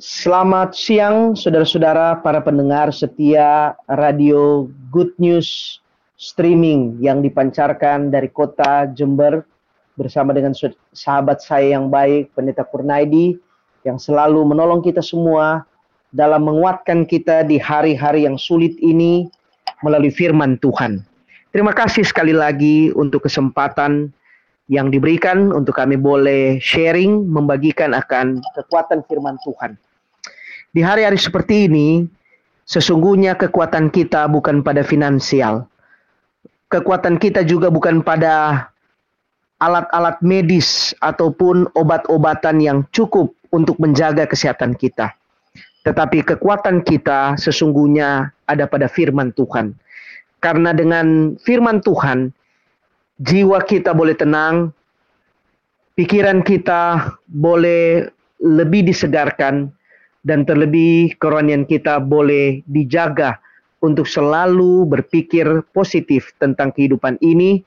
Selamat siang saudara-saudara para pendengar setia radio Good News streaming yang dipancarkan dari kota Jember bersama dengan sahabat saya yang baik Pendeta Kurnaidi yang selalu menolong kita semua dalam menguatkan kita di hari-hari yang sulit ini melalui firman Tuhan. Terima kasih sekali lagi untuk kesempatan yang diberikan untuk kami boleh sharing, membagikan akan kekuatan firman Tuhan. Di hari-hari seperti ini, sesungguhnya kekuatan kita bukan pada finansial. Kekuatan kita juga bukan pada alat-alat medis ataupun obat-obatan yang cukup untuk menjaga kesehatan kita. Tetapi kekuatan kita sesungguhnya ada pada firman Tuhan. Karena dengan firman Tuhan, jiwa kita boleh tenang, pikiran kita boleh lebih disegarkan, dan terlebih kerohanian kita boleh dijaga untuk selalu berpikir positif tentang kehidupan ini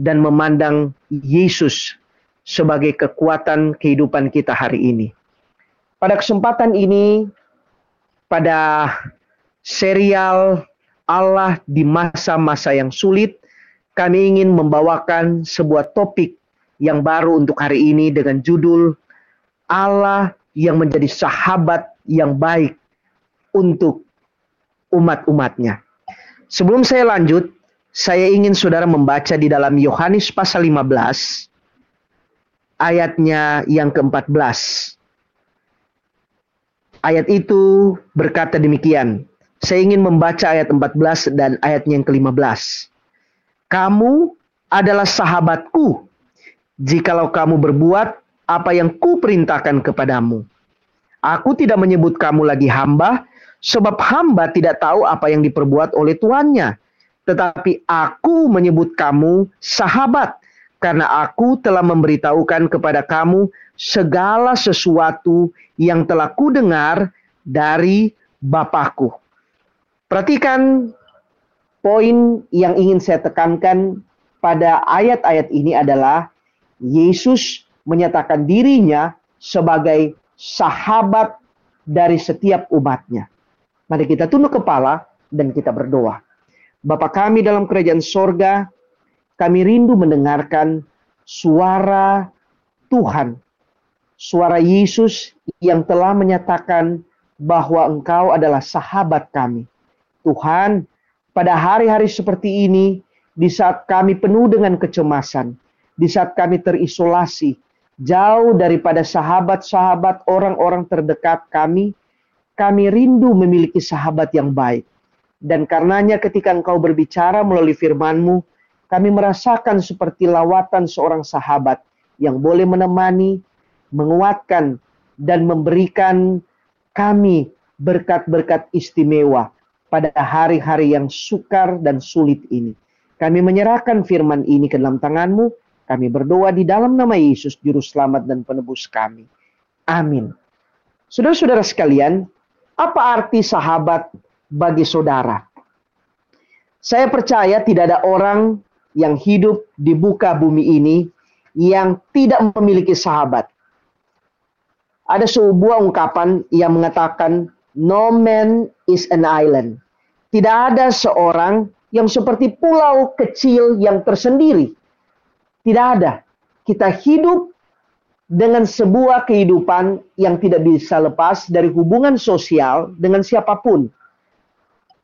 dan memandang Yesus sebagai kekuatan kehidupan kita hari ini. Pada kesempatan ini, pada serial Allah di masa-masa yang sulit, kami ingin membawakan sebuah topik yang baru untuk hari ini dengan judul Allah yang menjadi sahabat yang baik untuk umat-umatnya. Sebelum saya lanjut, saya ingin saudara membaca di dalam Yohanes pasal 15 ayatnya yang ke-14. Ayat itu berkata demikian. Saya ingin membaca ayat 14 dan ayatnya yang ke-15. Kamu adalah sahabatku jikalau kamu berbuat apa yang kuperintahkan kepadamu. Aku tidak menyebut kamu lagi hamba, sebab hamba tidak tahu apa yang diperbuat oleh tuannya. Tetapi aku menyebut kamu sahabat, karena aku telah memberitahukan kepada kamu segala sesuatu yang telah kudengar dari Bapakku. Perhatikan poin yang ingin saya tekankan pada ayat-ayat ini adalah Yesus menyatakan dirinya sebagai sahabat dari setiap umatnya. Mari kita tunduk kepala dan kita berdoa. Bapa kami dalam kerajaan sorga, kami rindu mendengarkan suara Tuhan, suara Yesus yang telah menyatakan bahwa Engkau adalah sahabat kami. Tuhan, pada hari-hari seperti ini, di saat kami penuh dengan kecemasan, di saat kami terisolasi, jauh daripada sahabat-sahabat orang-orang terdekat kami, kami rindu memiliki sahabat yang baik. Dan karenanya ketika engkau berbicara melalui firman-Mu, kami merasakan seperti lawatan seorang sahabat yang boleh menemani, menguatkan, dan memberikan kami berkat-berkat istimewa pada hari-hari yang sukar dan sulit ini. Kami menyerahkan firman ini ke dalam tangan-Mu, kami berdoa di dalam nama Yesus, Juru Selamat dan Penebus kami. Amin. Saudara-saudara sekalian, apa arti sahabat bagi saudara? Saya percaya tidak ada orang yang hidup di buka bumi ini yang tidak memiliki sahabat. Ada sebuah ungkapan yang mengatakan, "No man is an island." Tidak ada seorang yang seperti pulau kecil yang tersendiri tidak ada. Kita hidup dengan sebuah kehidupan yang tidak bisa lepas dari hubungan sosial dengan siapa pun.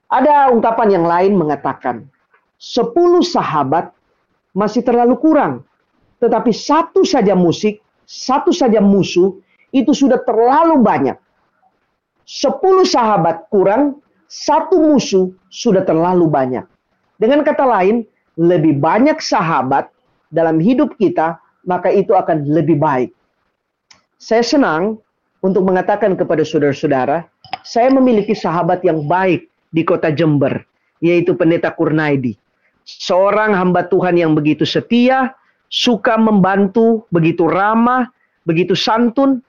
Ada ungkapan yang lain mengatakan, sepuluh sahabat masih terlalu kurang. Tetapi satu saja musik, satu saja musuh, itu sudah terlalu banyak. Sepuluh sahabat kurang, satu musuh sudah terlalu banyak. Dengan kata lain, lebih banyak sahabat dalam hidup kita, maka itu akan lebih baik. Saya senang untuk mengatakan kepada saudara-saudara, saya memiliki sahabat yang baik di kota Jember, yaitu Pendeta Kurnaidi. Seorang hamba Tuhan yang begitu setia, suka membantu, begitu ramah, begitu santun.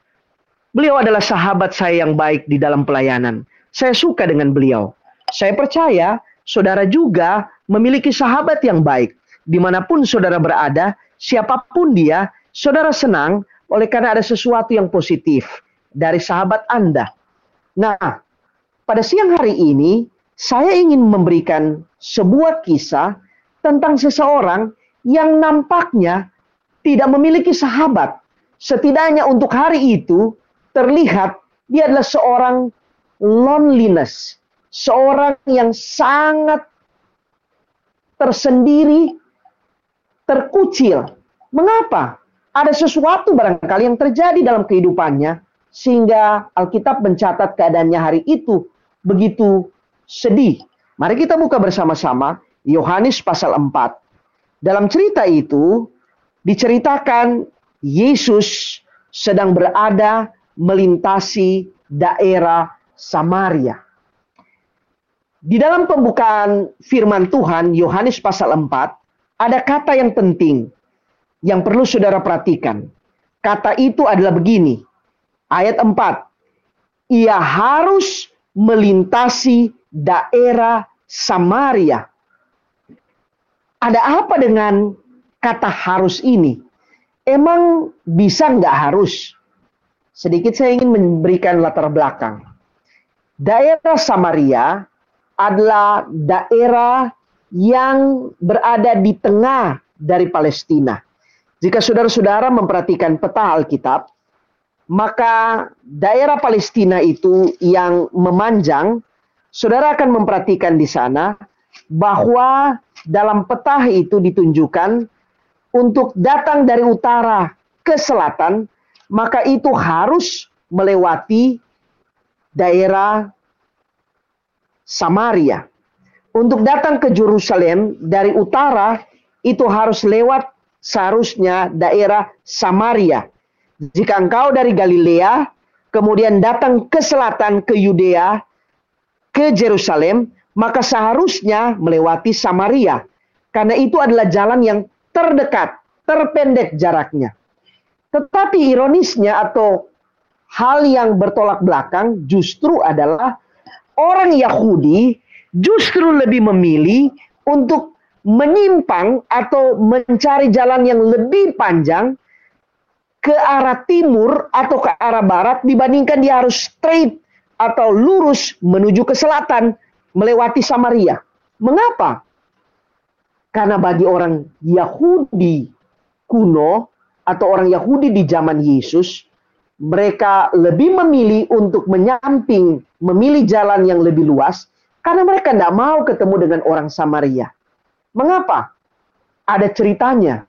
Beliau adalah sahabat saya yang baik di dalam pelayanan. Saya suka dengan beliau. Saya percaya saudara juga memiliki sahabat yang baik di mana pun saudara berada, siapa pun dia, saudara senang oleh karena ada sesuatu yang positif dari sahabat Anda. Nah, pada siang hari ini saya ingin memberikan sebuah kisah tentang seseorang yang nampaknya tidak memiliki sahabat. Setidaknya untuk hari itu terlihat dia adalah seorang loneliness, seorang yang sangat tersendiri, terkucil. Mengapa? Ada sesuatu barangkali yang terjadi dalam kehidupannya sehingga Alkitab mencatat keadaannya hari itu begitu sedih. Mari kita buka bersama-sama Yohanes pasal 4. Dalam cerita itu diceritakan Yesus sedang berada melintasi daerah Samaria. Di dalam pembukaan firman Tuhan Yohanes pasal 4 ada kata yang penting yang perlu saudara perhatikan. Kata itu adalah begini. Ayat 4. Ia harus melintasi daerah Samaria. Ada apa dengan kata harus ini? Emang bisa nggak harus? Sedikit saya ingin memberikan latar belakang. Daerah Samaria adalah daerah yang berada di tengah dari Palestina. Jika saudara-saudara memperhatikan peta Alkitab, maka daerah Palestina itu yang memanjang, saudara akan memperhatikan di sana bahwa dalam peta itu ditunjukkan untuk datang dari utara ke selatan, maka itu harus melewati daerah Samaria. Untuk datang ke Jerusalem dari utara itu harus lewat seharusnya daerah Samaria. Jika engkau dari Galilea kemudian datang ke selatan ke Yudea ke Jerusalem, maka seharusnya melewati Samaria. Karena itu adalah jalan yang terdekat, terpendek jaraknya. Tetapi ironisnya atau hal yang bertolak belakang justru adalah orang Yahudi justru lebih memilih untuk menyimpang atau mencari jalan yang lebih panjang ke arah timur atau ke arah barat dibandingkan dia harus straight atau lurus menuju ke selatan melewati Samaria. Mengapa? Karena bagi orang Yahudi kuno atau orang Yahudi di zaman Yesus, mereka lebih memilih untuk menyamping, memilih jalan yang lebih luas, karena mereka tidak mau ketemu dengan orang Samaria. Mengapa? Ada ceritanya.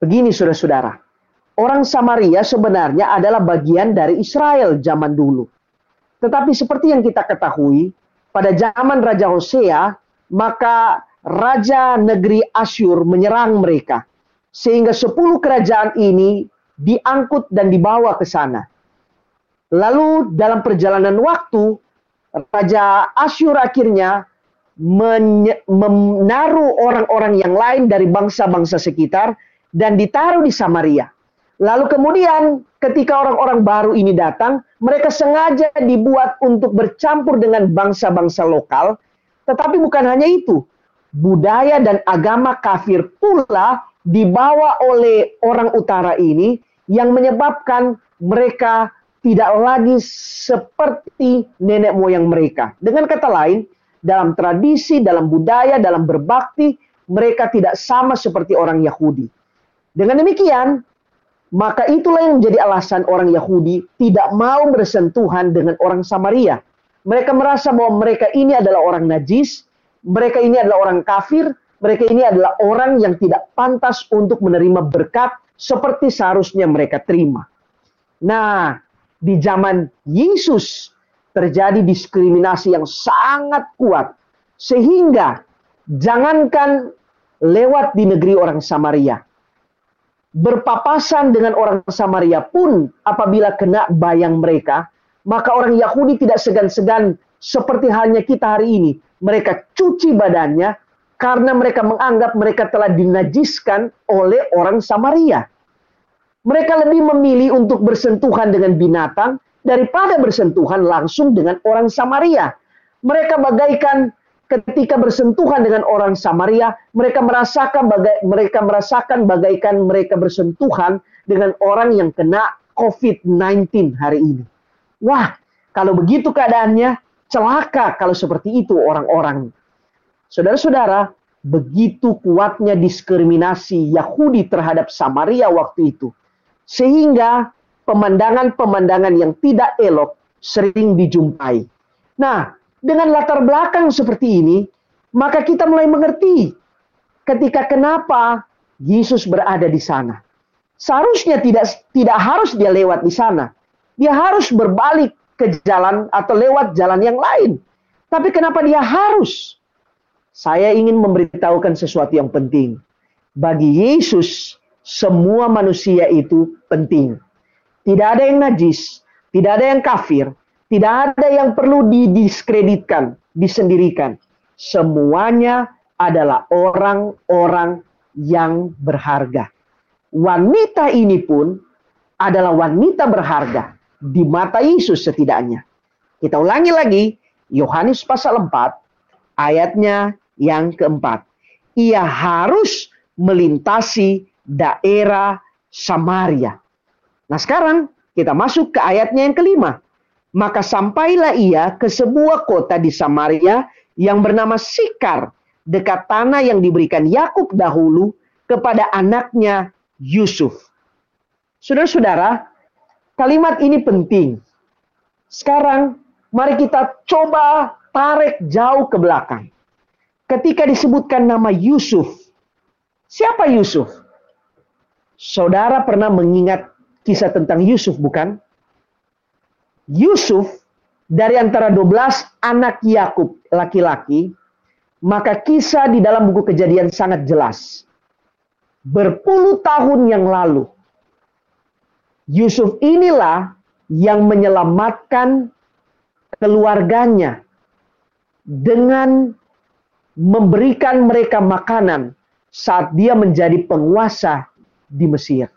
Begini saudara-saudara. Orang Samaria sebenarnya adalah bagian dari Israel zaman dulu. Tetapi seperti yang kita ketahui, pada zaman Raja Hosea, maka Raja negeri Asyur menyerang mereka. Sehingga sepuluh kerajaan ini diangkut dan dibawa ke sana. Lalu dalam perjalanan waktu, Raja Asyur akhirnya menaruh orang-orang yang lain dari bangsa-bangsa sekitar dan ditaruh di Samaria. Lalu kemudian ketika orang-orang baru ini datang, mereka sengaja dibuat untuk bercampur dengan bangsa-bangsa lokal. Tetapi bukan hanya itu, budaya dan agama kafir pula dibawa oleh orang utara ini yang menyebabkan mereka tidak lagi seperti nenek moyang mereka. Dengan kata lain, dalam tradisi, dalam budaya, dalam berbakti, mereka tidak sama seperti orang Yahudi. Dengan demikian, maka itulah yang menjadi alasan orang Yahudi tidak mau bersentuhan dengan orang Samaria. Mereka merasa bahwa mereka ini adalah orang najis, mereka ini adalah orang kafir, mereka ini adalah orang yang tidak pantas untuk menerima berkat seperti seharusnya mereka terima. Nah, di zaman Yesus terjadi diskriminasi yang sangat kuat sehingga jangankan lewat di negeri orang Samaria berpapasan dengan orang Samaria pun apabila kena bayang mereka maka orang Yahudi tidak segan-segan seperti halnya kita hari ini mereka cuci badannya karena mereka menganggap mereka telah dinajiskan oleh orang Samaria. Mereka lebih memilih untuk bersentuhan dengan binatang daripada bersentuhan langsung dengan orang Samaria. Mereka bagaikan ketika bersentuhan dengan orang Samaria, mereka merasakan bagai mereka merasakan bagaikan mereka bersentuhan dengan orang yang kena COVID-19 hari ini. Wah, kalau begitu keadaannya, celaka kalau seperti itu orang-orang. Saudara-saudara, begitu kuatnya diskriminasi Yahudi terhadap Samaria waktu itu. Sehingga pemandangan-pemandangan yang tidak elok sering dijumpai. Nah, dengan latar belakang seperti ini, maka kita mulai mengerti ketika kenapa Yesus berada di sana. Seharusnya tidak tidak harus dia lewat di sana. Dia harus berbalik ke jalan atau lewat jalan yang lain. Tapi kenapa dia harus? Saya ingin memberitahukan sesuatu yang penting. Bagi Yesus, semua manusia itu penting. Tidak ada yang najis, tidak ada yang kafir, tidak ada yang perlu didiskreditkan, disendirikan. Semuanya adalah orang-orang yang berharga wanita ini pun adalah wanita berharga di mata Yesus setidaknya. Kita ulangi lagi, Yohanes pasal 4, ayatnya yang keempat. Ia harus melintasi daerah Samaria. Nah sekarang kita masuk ke ayatnya yang kelima. Maka sampailah ia ke sebuah kota di Samaria yang bernama Sikar, dekat tanah yang diberikan Yakub dahulu kepada anaknya Yusuf. Saudara-saudara, kalimat ini penting. Sekarang mari kita coba tarik jauh ke belakang. Ketika disebutkan nama Yusuf, siapa Yusuf? Saudara pernah mengingat kisah tentang Yusuf bukan? Yusuf dari antara 12 anak Yakub laki-laki, maka kisah di dalam buku kejadian sangat jelas berpuluh tahun yang lalu. Yusuf inilah yang menyelamatkan keluarganya dengan memberikan mereka makanan saat dia menjadi penguasa di Mesir.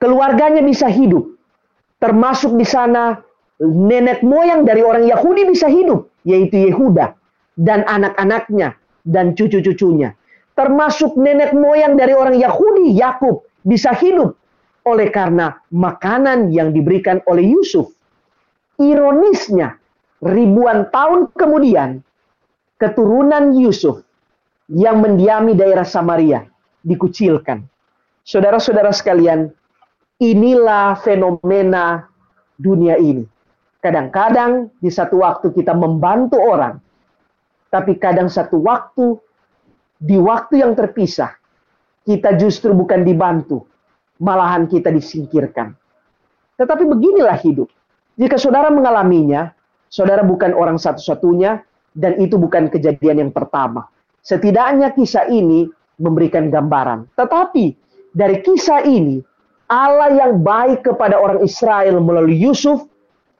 Keluarganya bisa hidup, termasuk di sana nenek moyang dari orang Yahudi bisa hidup, yaitu Yehuda dan anak-anaknya dan cucu-cucunya termasuk nenek moyang dari orang Yahudi, Yakub, bisa hidup oleh karena makanan yang diberikan oleh Yusuf. Ironisnya, ribuan tahun kemudian, keturunan Yusuf yang mendiami daerah Samaria dikucilkan. Saudara-saudara sekalian, inilah fenomena dunia ini. Kadang-kadang di satu waktu kita membantu orang, tapi kadang satu waktu di waktu yang terpisah, kita justru bukan dibantu, malahan kita disingkirkan. Tetapi beginilah hidup. Jika saudara mengalaminya, saudara bukan orang satu-satunya, dan itu bukan kejadian yang pertama. Setidaknya kisah ini memberikan gambaran. Tetapi dari kisah ini, Allah yang baik kepada orang Israel melalui Yusuf,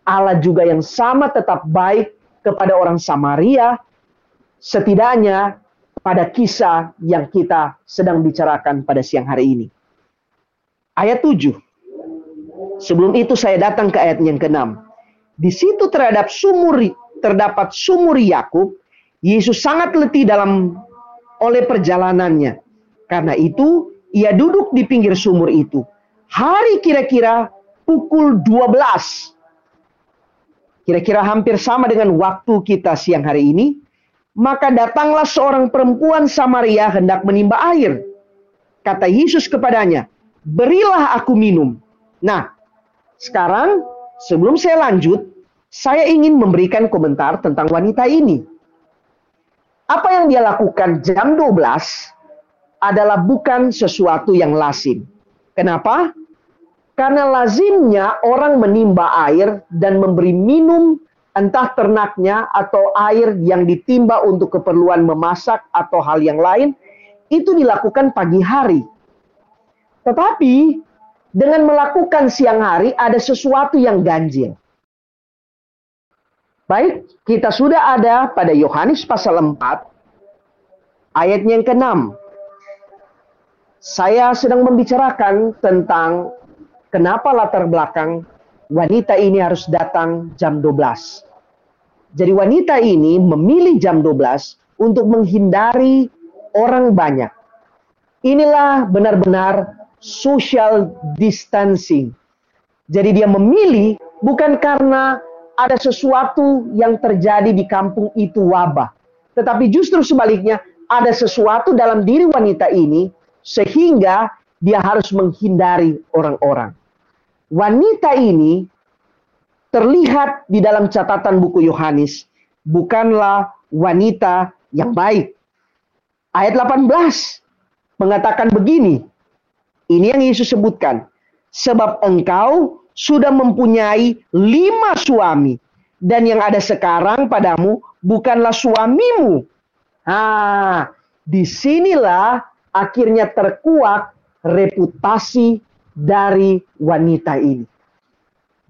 Allah juga yang sama tetap baik kepada orang Samaria, setidaknya pada kisah yang kita sedang bicarakan pada siang hari ini. Ayat 7. Sebelum itu saya datang ke ayat yang ke-6. Di situ terhadap sumur terdapat sumur Yakub, Yesus sangat letih dalam oleh perjalanannya. Karena itu ia duduk di pinggir sumur itu. Hari kira-kira pukul 12. Kira-kira hampir sama dengan waktu kita siang hari ini maka datanglah seorang perempuan Samaria hendak menimba air. Kata Yesus kepadanya, berilah aku minum. Nah, sekarang sebelum saya lanjut, saya ingin memberikan komentar tentang wanita ini. Apa yang dia lakukan jam 12 adalah bukan sesuatu yang lazim. Kenapa? Karena lazimnya orang menimba air dan memberi minum entah ternaknya atau air yang ditimba untuk keperluan memasak atau hal yang lain, itu dilakukan pagi hari. Tetapi dengan melakukan siang hari ada sesuatu yang ganjil. Baik, kita sudah ada pada Yohanes pasal 4 ayatnya yang ke-6. Saya sedang membicarakan tentang kenapa latar belakang wanita ini harus datang jam 12. Jadi wanita ini memilih jam 12 untuk menghindari orang banyak. Inilah benar-benar social distancing. Jadi dia memilih bukan karena ada sesuatu yang terjadi di kampung itu wabah, tetapi justru sebaliknya ada sesuatu dalam diri wanita ini sehingga dia harus menghindari orang-orang. Wanita ini terlihat di dalam catatan buku Yohanes bukanlah wanita yang baik. Ayat 18 mengatakan begini. Ini yang Yesus sebutkan. Sebab engkau sudah mempunyai lima suami. Dan yang ada sekarang padamu bukanlah suamimu. Nah, di sinilah akhirnya terkuak reputasi dari wanita ini.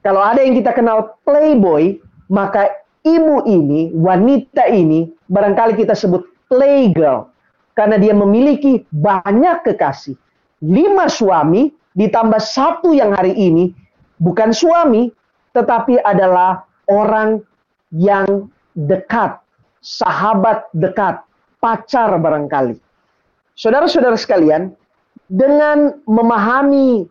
Kalau ada yang kita kenal playboy, maka ibu ini, wanita ini, barangkali kita sebut playgirl. Karena dia memiliki banyak kekasih. Lima suami ditambah satu yang hari ini bukan suami, tetapi adalah orang yang dekat, sahabat dekat, pacar barangkali. Saudara-saudara sekalian, dengan memahami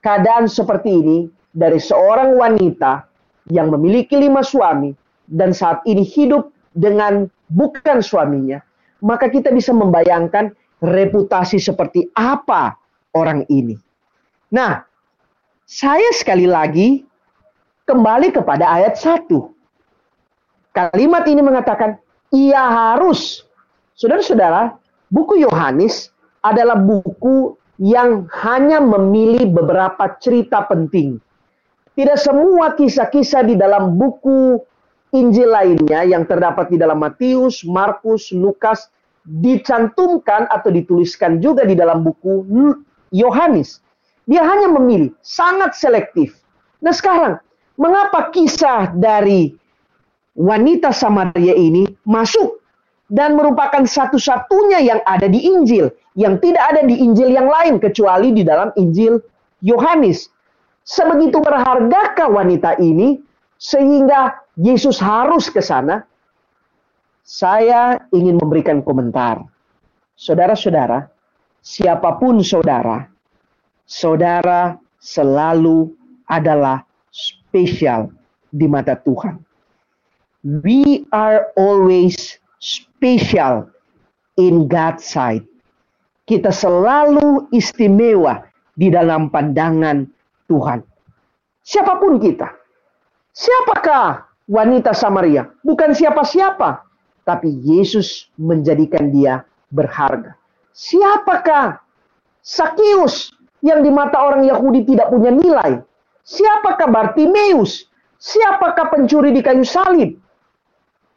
keadaan seperti ini dari seorang wanita yang memiliki lima suami dan saat ini hidup dengan bukan suaminya, maka kita bisa membayangkan reputasi seperti apa orang ini. Nah, saya sekali lagi kembali kepada ayat 1. Kalimat ini mengatakan, ia harus. Saudara-saudara, buku Yohanes adalah buku yang hanya memilih beberapa cerita penting. Tidak semua kisah-kisah di dalam buku Injil lainnya yang terdapat di dalam Matius, Markus, Lukas dicantumkan atau dituliskan juga di dalam buku Yohanes. Dia hanya memilih, sangat selektif. Nah sekarang, mengapa kisah dari wanita Samaria ini masuk dan merupakan satu-satunya yang ada di Injil, yang tidak ada di Injil yang lain kecuali di dalam Injil Yohanes. Sebegitu berhargakah wanita ini sehingga Yesus harus ke sana? Saya ingin memberikan komentar. Saudara-saudara, siapa pun saudara, saudara selalu adalah spesial di mata Tuhan. We are always special in God's sight. Kita selalu istimewa di dalam pandangan Tuhan. Siapa pun kita. Siapakah wanita Samaria? Bukan siapa-siapa, tapi Yesus menjadikan dia berharga. Siapakah Sakius yang di mata orang Yahudi tidak punya nilai. Siapakah Bartimeus? Siapakah pencuri di kayu salib?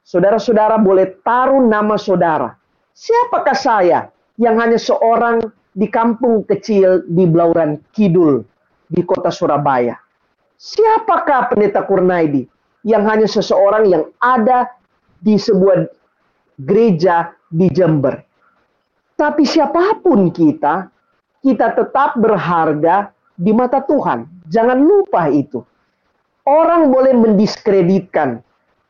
Saudara-saudara boleh taruh nama saudara. Siapakah saya yang hanya seorang di kampung kecil di Blauran Kidul di kota Surabaya? Siapakah pendeta Kurnaidi yang hanya seseorang yang ada di sebuah gereja di Jember? Tapi siapa pun kita, kita tetap berharga di mata Tuhan. Jangan lupa itu. Orang boleh mendiskreditkan,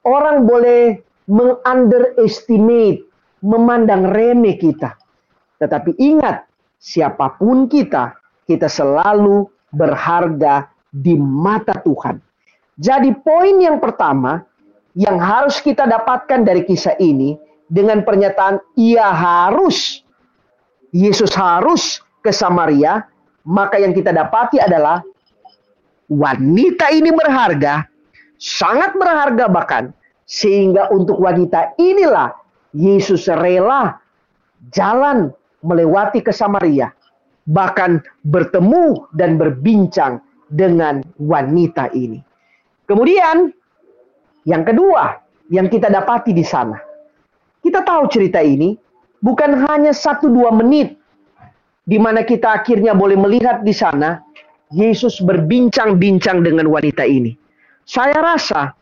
orang boleh mengunderestimate, memandang remeh kita. Tetapi ingat, siapa pun kita, kita selalu berharga di mata Tuhan. Jadi poin yang pertama yang harus kita dapatkan dari kisah ini dengan pernyataan ia harus Yesus harus ke Samaria, maka yang kita dapati adalah wanita ini berharga, sangat berharga bahkan, sehingga untuk wanita inilah Yesus rela jalan melewati ke Samaria, bahkan bertemu dan berbincang dengan wanita ini. Kemudian, yang kedua yang kita dapati di sana, kita tahu cerita ini bukan hanya satu dua menit di mana kita akhirnya boleh melihat di sana Yesus berbincang-bincang dengan wanita ini. Saya rasa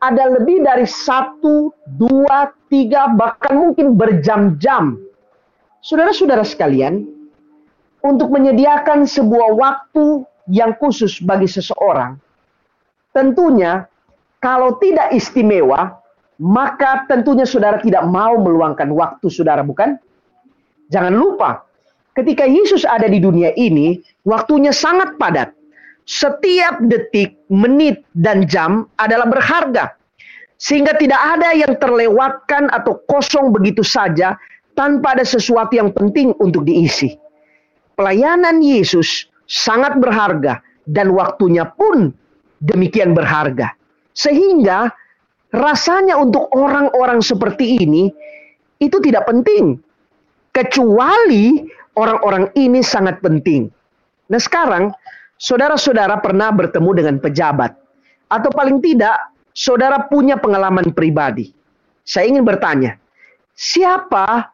ada lebih dari satu, dua, tiga, bahkan mungkin berjam-jam. Saudara-saudara sekalian, untuk menyediakan sebuah waktu yang khusus bagi seseorang, tentunya kalau tidak istimewa, maka tentunya saudara tidak mau meluangkan waktu saudara, bukan? Jangan lupa, Ketika Yesus ada di dunia ini, waktunya sangat padat. Setiap detik, menit, dan jam adalah berharga. Sehingga tidak ada yang terlewatkan atau kosong begitu saja tanpa ada sesuatu yang penting untuk diisi. Pelayanan Yesus sangat berharga dan waktunya pun demikian berharga. Sehingga rasanya untuk orang-orang seperti ini itu tidak penting. Kecuali orang-orang ini sangat penting. Nah sekarang, saudara-saudara pernah bertemu dengan pejabat. Atau paling tidak, saudara punya pengalaman pribadi. Saya ingin bertanya, siapa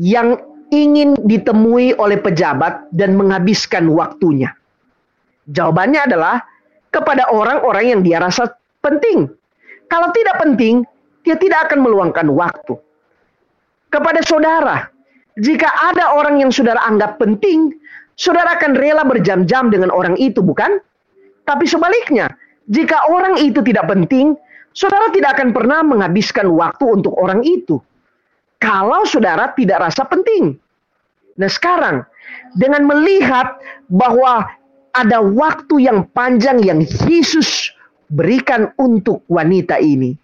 yang ingin ditemui oleh pejabat dan menghabiskan waktunya? Jawabannya adalah kepada orang-orang yang dia rasa penting. Kalau tidak penting, dia tidak akan meluangkan waktu kepada saudara. Jika ada orang yang saudara anggap penting, saudara akan rela berjam-jam dengan orang itu, bukan? Tapi sebaliknya, jika orang itu tidak penting, saudara tidak akan pernah menghabiskan waktu untuk orang itu. Kalau saudara tidak rasa penting. Nah sekarang, dengan melihat bahwa ada waktu yang panjang yang Yesus berikan untuk wanita ini,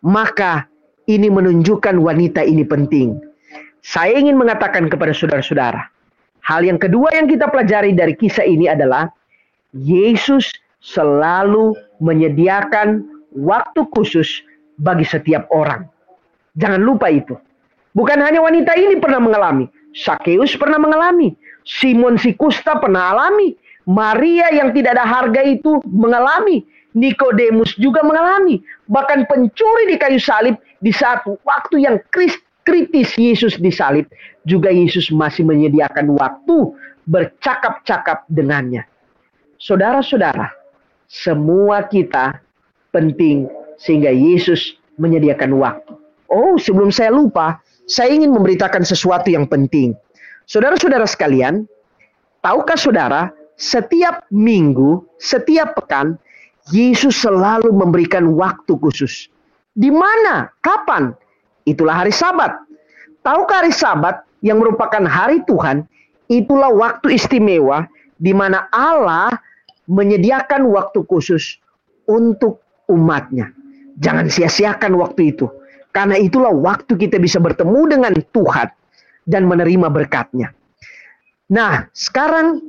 maka ini menunjukkan wanita ini penting. Saya ingin mengatakan kepada saudara-saudara, hal yang kedua yang kita pelajari dari kisah ini adalah Yesus selalu menyediakan waktu khusus bagi setiap orang. Jangan lupa itu. Bukan hanya wanita ini pernah mengalami, Sakeus pernah mengalami, Simon si Kusta pernah alami, Maria yang tidak ada harga itu mengalami, Nikodemus juga mengalami, bahkan pencuri di kayu salib di satu waktu yang kritis Yesus disalib, juga Yesus masih menyediakan waktu bercakap-cakap dengannya. Saudara-saudara, semua kita penting sehingga Yesus menyediakan waktu. Oh, sebelum saya lupa, saya ingin memberitakan sesuatu yang penting. Saudara-saudara sekalian, tahukah saudara, setiap minggu, setiap pekan, Yesus selalu memberikan waktu khusus. Di mana? Kapan? Itulah hari Sabat. Tahukah hari Sabat yang merupakan hari Tuhan? Itulah waktu istimewa di mana Allah menyediakan waktu khusus untuk umatnya. Jangan sia-siakan waktu itu. Karena itulah waktu kita bisa bertemu dengan Tuhan dan menerima berkatnya. Nah, sekarang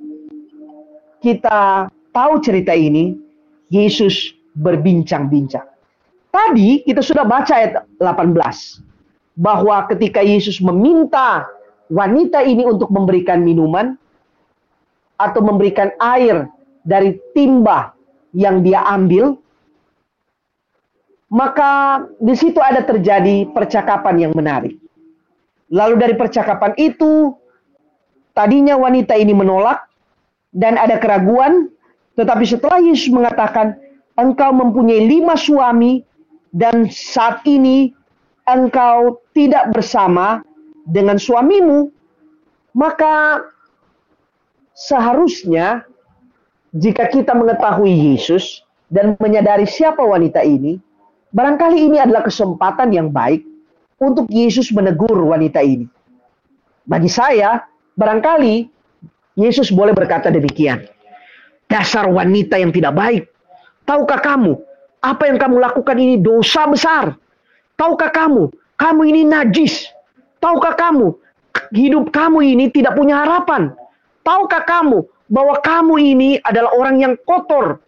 kita tahu cerita ini, Yesus berbincang-bincang. Tadi kita sudah baca ayat 18 bahwa ketika Yesus meminta wanita ini untuk memberikan minuman atau memberikan air dari timba yang dia ambil, maka di situ ada terjadi percakapan yang menarik. Lalu dari percakapan itu, tadinya wanita ini menolak dan ada keraguan, tetapi setelah Yesus mengatakan, engkau mempunyai lima suami dan saat ini engkau tidak bersama dengan suamimu, maka seharusnya jika kita mengetahui Yesus dan menyadari siapa wanita ini, barangkali ini adalah kesempatan yang baik untuk Yesus menegur wanita ini. Bagi saya, barangkali Yesus boleh berkata demikian. Dasar wanita yang tidak baik. Tahukah kamu apa yang kamu lakukan ini dosa besar. Tahukah kamu, kamu ini najis. Tahukah kamu, hidup kamu ini tidak punya harapan. Tahukah kamu bahwa kamu ini adalah orang yang kotor.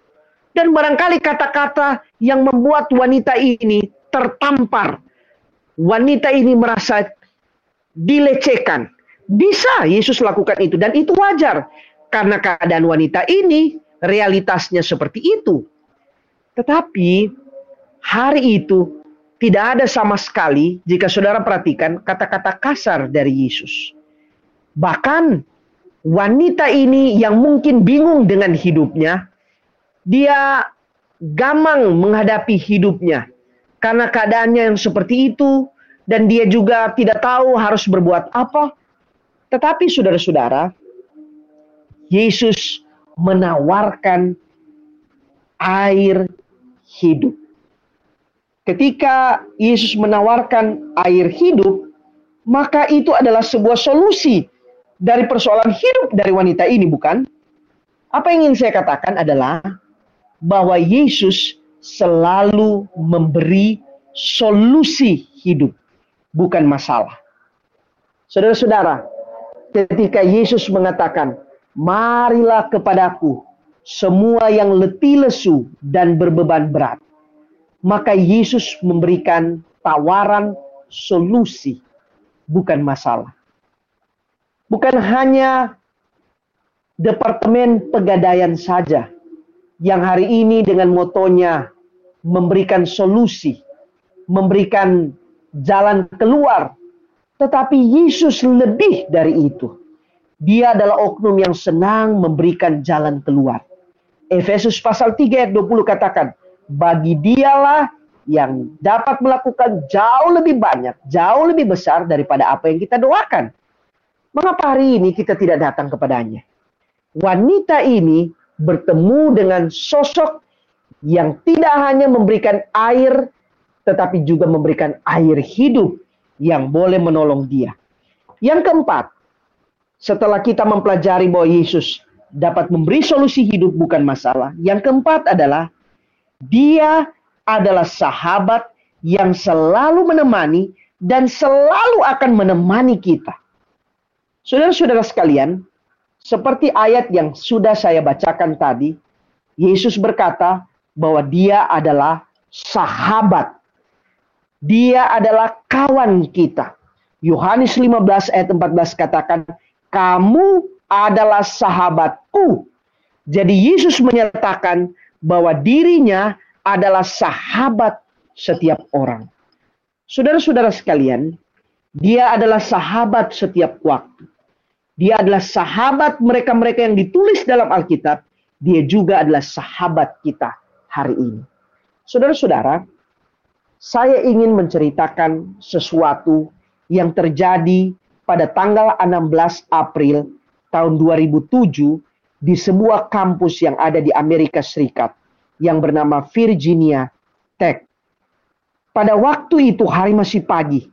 Dan barangkali kata-kata yang membuat wanita ini tertampar. Wanita ini merasa dilecehkan. Bisa Yesus lakukan itu dan itu wajar. Karena keadaan wanita ini realitasnya seperti itu. Tetapi hari itu tidak ada sama sekali jika saudara perhatikan kata-kata kasar dari Yesus. Bahkan wanita ini yang mungkin bingung dengan hidupnya, dia gamang menghadapi hidupnya karena keadaannya yang seperti itu dan dia juga tidak tahu harus berbuat apa. Tetapi saudara-saudara, Yesus menawarkan air hidup. Ketika Yesus menawarkan air hidup, maka itu adalah sebuah solusi dari persoalan hidup dari wanita ini, bukan? Apa yang ingin saya katakan adalah bahwa Yesus selalu memberi solusi hidup, bukan masalah. Saudara-saudara, ketika Yesus mengatakan, "Marilah kepadaku semua yang letih lesu dan berbeban berat." Maka Yesus memberikan tawaran solusi, bukan masalah. Bukan hanya Departemen Pegadaian saja yang hari ini dengan motonya memberikan solusi, memberikan jalan keluar. Tetapi Yesus lebih dari itu. Dia adalah oknum yang senang memberikan jalan keluar. Efesus pasal 3 ayat 20 katakan, bagi dialah yang dapat melakukan jauh lebih banyak, jauh lebih besar daripada apa yang kita doakan. Mengapa hari ini kita tidak datang kepadanya? wanita ini bertemu dengan sosok yang tidak hanya memberikan air, tetapi juga memberikan air hidup yang boleh menolong dia. Yang keempat, setelah kita mempelajari bahwa Yesus dapat memberi solusi hidup bukan masalah. Yang keempat adalah dia adalah sahabat yang selalu menemani dan selalu akan menemani kita. Saudara-saudara sekalian, seperti ayat yang sudah saya bacakan tadi, Yesus berkata bahwa dia adalah sahabat. Dia adalah kawan kita. Yohanes 15 ayat 14 katakan, kamu adalah sahabatku. Jadi Yesus menyatakan bahwa dirinya adalah sahabat setiap orang. Saudara-saudara sekalian, dia adalah sahabat setiap waktu. Dia adalah sahabat mereka-mereka yang ditulis dalam Alkitab. Dia juga adalah sahabat kita hari ini. Saudara-saudara, saya ingin menceritakan sesuatu yang terjadi pada tanggal 16 April tahun 2007 di sebuah kampus yang ada di Amerika Serikat yang bernama Virginia Tech. Pada waktu itu hari masih pagi.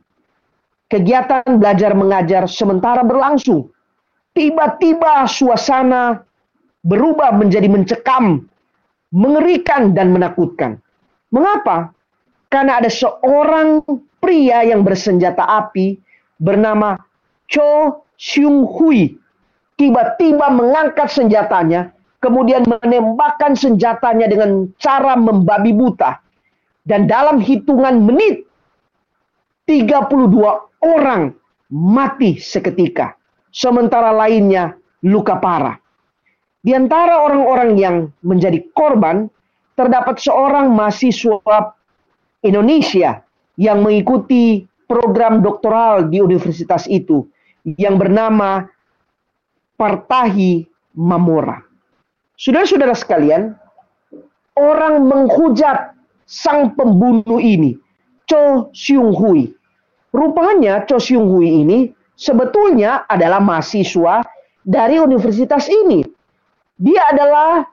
Kegiatan belajar mengajar sementara berlangsung tiba-tiba suasana berubah menjadi mencekam, mengerikan dan menakutkan. Mengapa? Karena ada seorang pria yang bersenjata api bernama Cho Seung Hui tiba-tiba mengangkat senjatanya, kemudian menembakkan senjatanya dengan cara membabi buta. Dan dalam hitungan menit, 32 orang mati seketika sementara lainnya luka parah. Di antara orang-orang yang menjadi korban, terdapat seorang mahasiswa Indonesia yang mengikuti program doktoral di universitas itu yang bernama Partahi Mamora. Saudara-saudara sekalian, orang menghujat sang pembunuh ini, Cho Seung Hui. Rupanya Cho Seung Hui ini sebetulnya adalah mahasiswa dari universitas ini. Dia adalah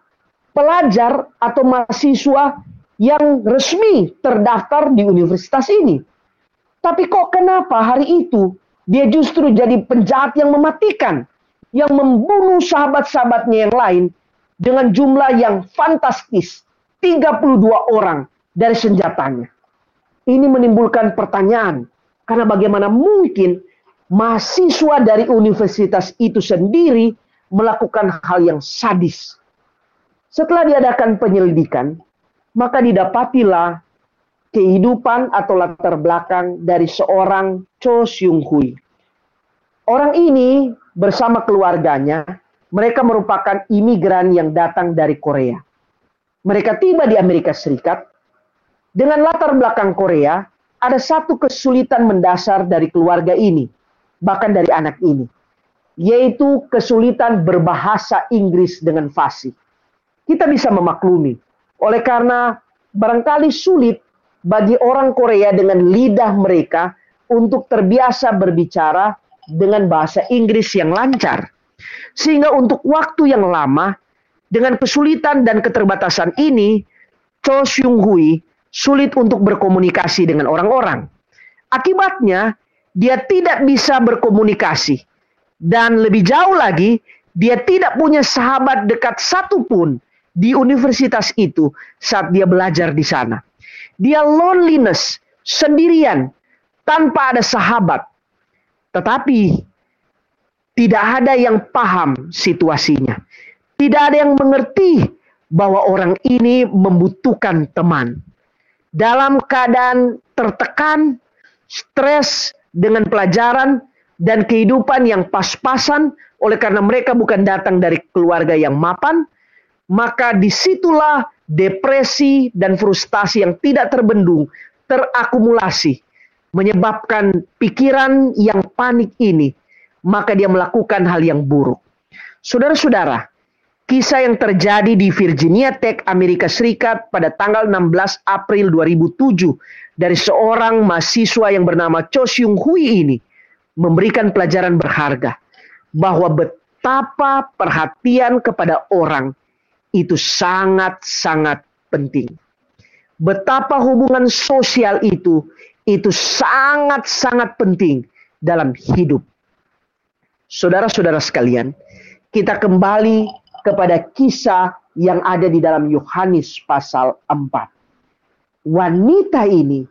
pelajar atau mahasiswa yang resmi terdaftar di universitas ini. Tapi kok kenapa hari itu dia justru jadi penjahat yang mematikan, yang membunuh sahabat-sahabatnya yang lain dengan jumlah yang fantastis, 32 orang dari senjatanya. Ini menimbulkan pertanyaan, karena bagaimana mungkin mahasiswa dari universitas itu sendiri melakukan hal yang sadis. Setelah diadakan penyelidikan, maka didapatilah kehidupan atau latar belakang dari seorang Cho Seung Hui. Orang ini bersama keluarganya, mereka merupakan imigran yang datang dari Korea. Mereka tiba di Amerika Serikat. Dengan latar belakang Korea, ada satu kesulitan mendasar dari keluarga ini, bahkan dari anak ini, yaitu kesulitan berbahasa Inggris dengan fasih. Kita bisa memaklumi, oleh karena barangkali sulit bagi orang Korea dengan lidah mereka untuk terbiasa berbicara dengan bahasa Inggris yang lancar. Sehingga untuk waktu yang lama, dengan kesulitan dan keterbatasan ini, Cho Seung Hui sulit untuk berkomunikasi dengan orang-orang. Akibatnya, dia tidak bisa berkomunikasi. Dan lebih jauh lagi, Dia tidak punya sahabat dekat satupun di universitas itu saat dia belajar di sana. Dia loneliness, sendirian, tanpa ada sahabat. Tetapi tidak ada yang paham situasinya. Tidak ada yang mengerti bahwa orang ini membutuhkan teman. Dalam keadaan tertekan, stres dengan pelajaran, dan kehidupan yang pas-pasan, oleh karena mereka bukan datang dari keluarga yang mapan, maka di situlah depresi dan frustasi yang tidak terbendung terakumulasi, menyebabkan pikiran yang panik ini, maka dia melakukan hal yang buruk. Saudara-saudara, kisah yang terjadi di Virginia Tech, Amerika Serikat pada tanggal 16 April 2007 dari seorang mahasiswa yang bernama Cho Seung Hui ini memberikan pelajaran berharga bahwa betapa perhatian kepada orang itu sangat-sangat penting. Betapa hubungan sosial itu itu sangat-sangat penting dalam hidup. Saudara-saudara sekalian, kita kembali kepada kisah yang ada di dalam Yohanes pasal 4. Wanita ini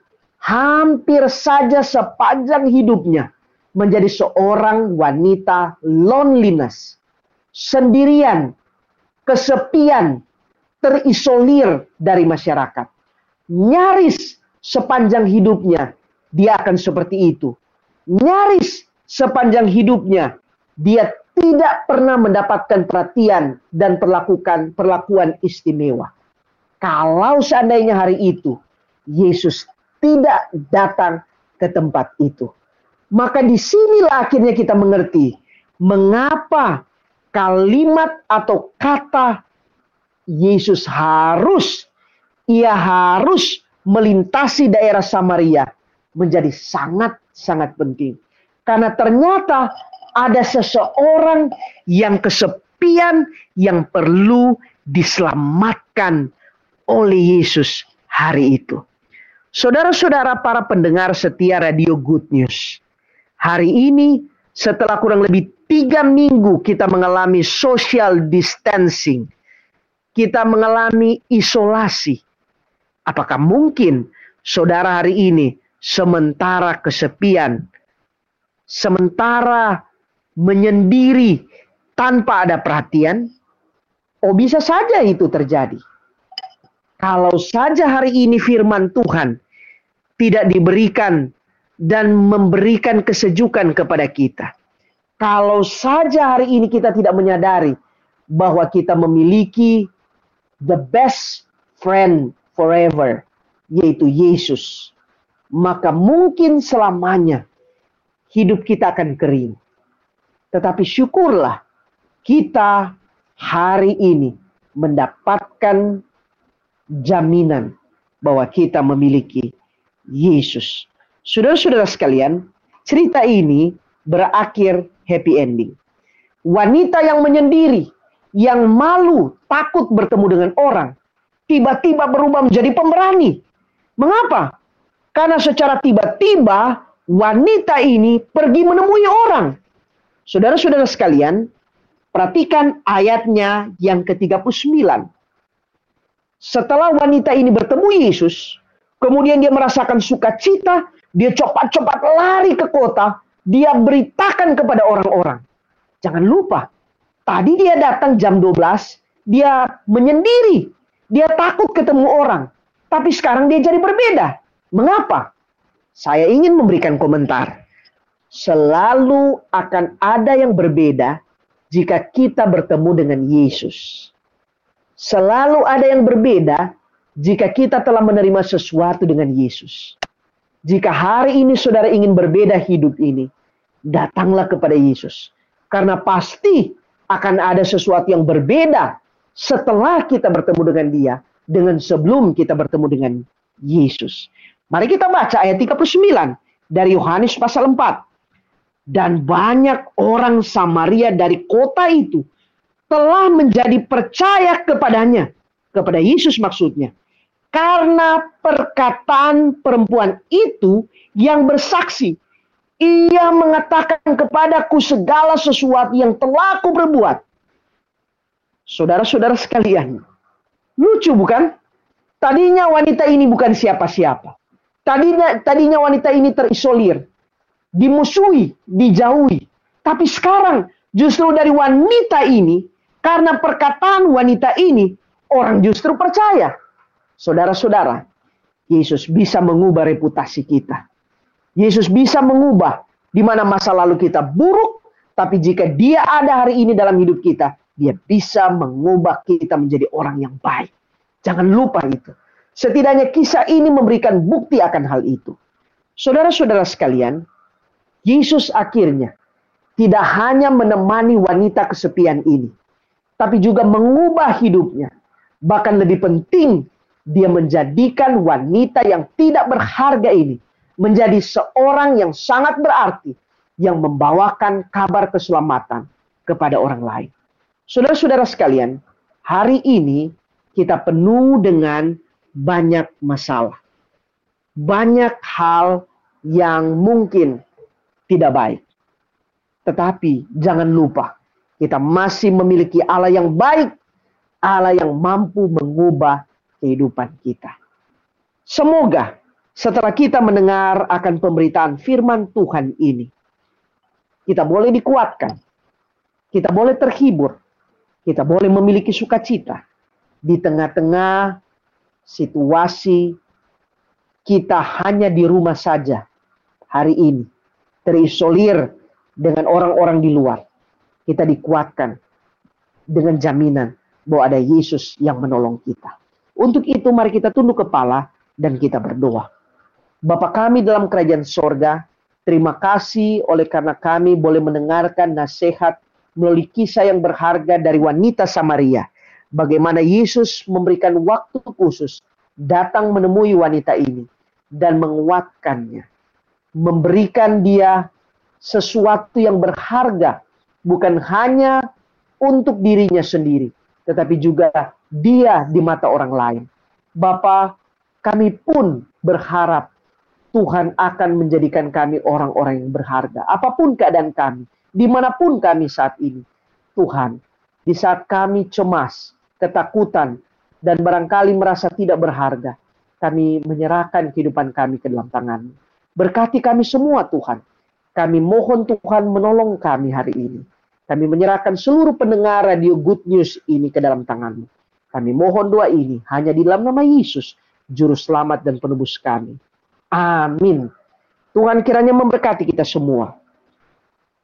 hampir saja sepanjang hidupnya menjadi seorang wanita loneliness, sendirian, kesepian, terisolir dari masyarakat. Nyaris sepanjang hidupnya dia akan seperti itu. Nyaris sepanjang hidupnya dia tidak pernah mendapatkan perhatian dan perlakukan perlakuan istimewa. Kalau seandainya hari itu Yesus tidak datang ke tempat itu, maka di sinilah akhirnya kita mengerti mengapa kalimat atau kata Yesus harus, ia harus melintasi daerah Samaria menjadi sangat-sangat penting. Karena ternyata ada seseorang yang kesepian yang perlu diselamatkan oleh Yesus hari itu. Saudara-saudara para pendengar setia radio Good News. Hari ini setelah kurang lebih tiga minggu kita mengalami social distancing. Kita mengalami isolasi. Apakah mungkin saudara hari ini sementara kesepian, sementara menyendiri tanpa ada perhatian? Oh bisa saja itu terjadi. Kalau saja hari ini firman Tuhan tidak diberikan dan memberikan kesejukan kepada kita. Kalau saja hari ini kita tidak menyadari bahwa kita memiliki the best friend forever, yaitu Yesus, maka mungkin selamanya hidup kita akan kering. Tetapi syukurlah kita hari ini mendapatkan jaminan bahwa kita memiliki Yesus Saudara-saudara sekalian, cerita ini berakhir happy ending. Wanita yang menyendiri, yang malu, takut bertemu dengan orang, tiba-tiba berubah menjadi pemberani. Mengapa? Karena secara tiba-tiba wanita ini pergi menemui orang. Saudara-saudara sekalian, perhatikan ayatnya yang ke-39. Setelah wanita ini bertemu Yesus, kemudian dia merasakan sukacita, dia cepat-cepat lari ke kota, dia beritakan kepada orang-orang. Jangan lupa, tadi dia datang jam 12, dia menyendiri, dia takut ketemu orang. Tapi sekarang dia jadi berbeda. Mengapa? Saya ingin memberikan komentar. Selalu akan ada yang berbeda jika kita bertemu dengan Yesus. Selalu ada yang berbeda jika kita telah menerima sesuatu dengan Yesus. Jika hari ini saudara ingin berbeda hidup ini, datanglah kepada Yesus. Karena pasti akan ada sesuatu yang berbeda setelah kita bertemu dengan dia dengan sebelum kita bertemu dengan Yesus. Mari kita baca ayat 39 dari Yohanes pasal 4. Dan banyak orang Samaria dari kota itu telah menjadi percaya kepadanya. Kepada Yesus maksudnya. Karena perkataan perempuan itu yang bersaksi. Ia mengatakan kepadaku segala sesuatu yang telah aku berbuat. Saudara-saudara sekalian, lucu bukan? Tadinya wanita ini bukan siapa-siapa. Tadinya tadinya wanita ini terisolir, dimusuhi, dijauhi. Tapi sekarang justru dari wanita ini, karena perkataan wanita ini, orang justru percaya. Saudara-saudara, Yesus bisa mengubah reputasi kita. Yesus bisa mengubah di mana masa lalu kita buruk, tapi jika dia ada hari ini dalam hidup kita, dia bisa mengubah kita menjadi orang yang baik. Jangan lupa itu. Setidaknya kisah ini memberikan bukti akan hal itu. Saudara-saudara sekalian, Yesus akhirnya tidak hanya menemani wanita kesepian ini, tapi juga mengubah hidupnya. Bahkan lebih penting, dia menjadikan wanita yang tidak berharga ini menjadi seorang yang sangat berarti yang membawakan kabar keselamatan kepada orang lain. Saudara-saudara sekalian, hari ini kita penuh dengan banyak masalah. Banyak hal yang mungkin tidak baik. Tetapi jangan lupa, kita masih memiliki Allah yang baik, Allah yang mampu mengubah kehidupan kita. Semoga setelah kita mendengar akan pemberitaan firman Tuhan ini, kita boleh dikuatkan, kita boleh terhibur, kita boleh memiliki sukacita di tengah-tengah situasi kita hanya di rumah saja hari ini, terisolir dengan orang-orang di luar. Kita dikuatkan dengan jaminan bahwa ada Yesus yang menolong kita. Untuk itu mari kita tunduk kepala dan kita berdoa. Bapa kami dalam kerajaan sorga, terima kasih oleh karena kami boleh mendengarkan nasihat melalui kisah yang berharga dari wanita Samaria bagaimana Yesus memberikan waktu khusus datang menemui wanita ini dan menguatkannya, memberikan dia sesuatu yang berharga, bukan hanya untuk dirinya sendiri, tetapi juga dia di mata orang lain. Bapa, kami pun berharap Tuhan akan menjadikan kami orang-orang yang berharga. Apa pun keadaan kami, di mana pun kami saat ini, Tuhan, di saat kami cemas, ketakutan, dan barangkali merasa tidak berharga, kami menyerahkan kehidupan kami ke dalam tangan. Berkati kami semua Tuhan. Kami mohon Tuhan menolong kami hari ini. Kami menyerahkan seluruh pendengar radio Good News ini ke dalam tanganmu. Kami mohon doa ini hanya di dalam nama Yesus, Juru Selamat dan Penebus kami. Amin. Tuhan kiranya memberkati kita semua.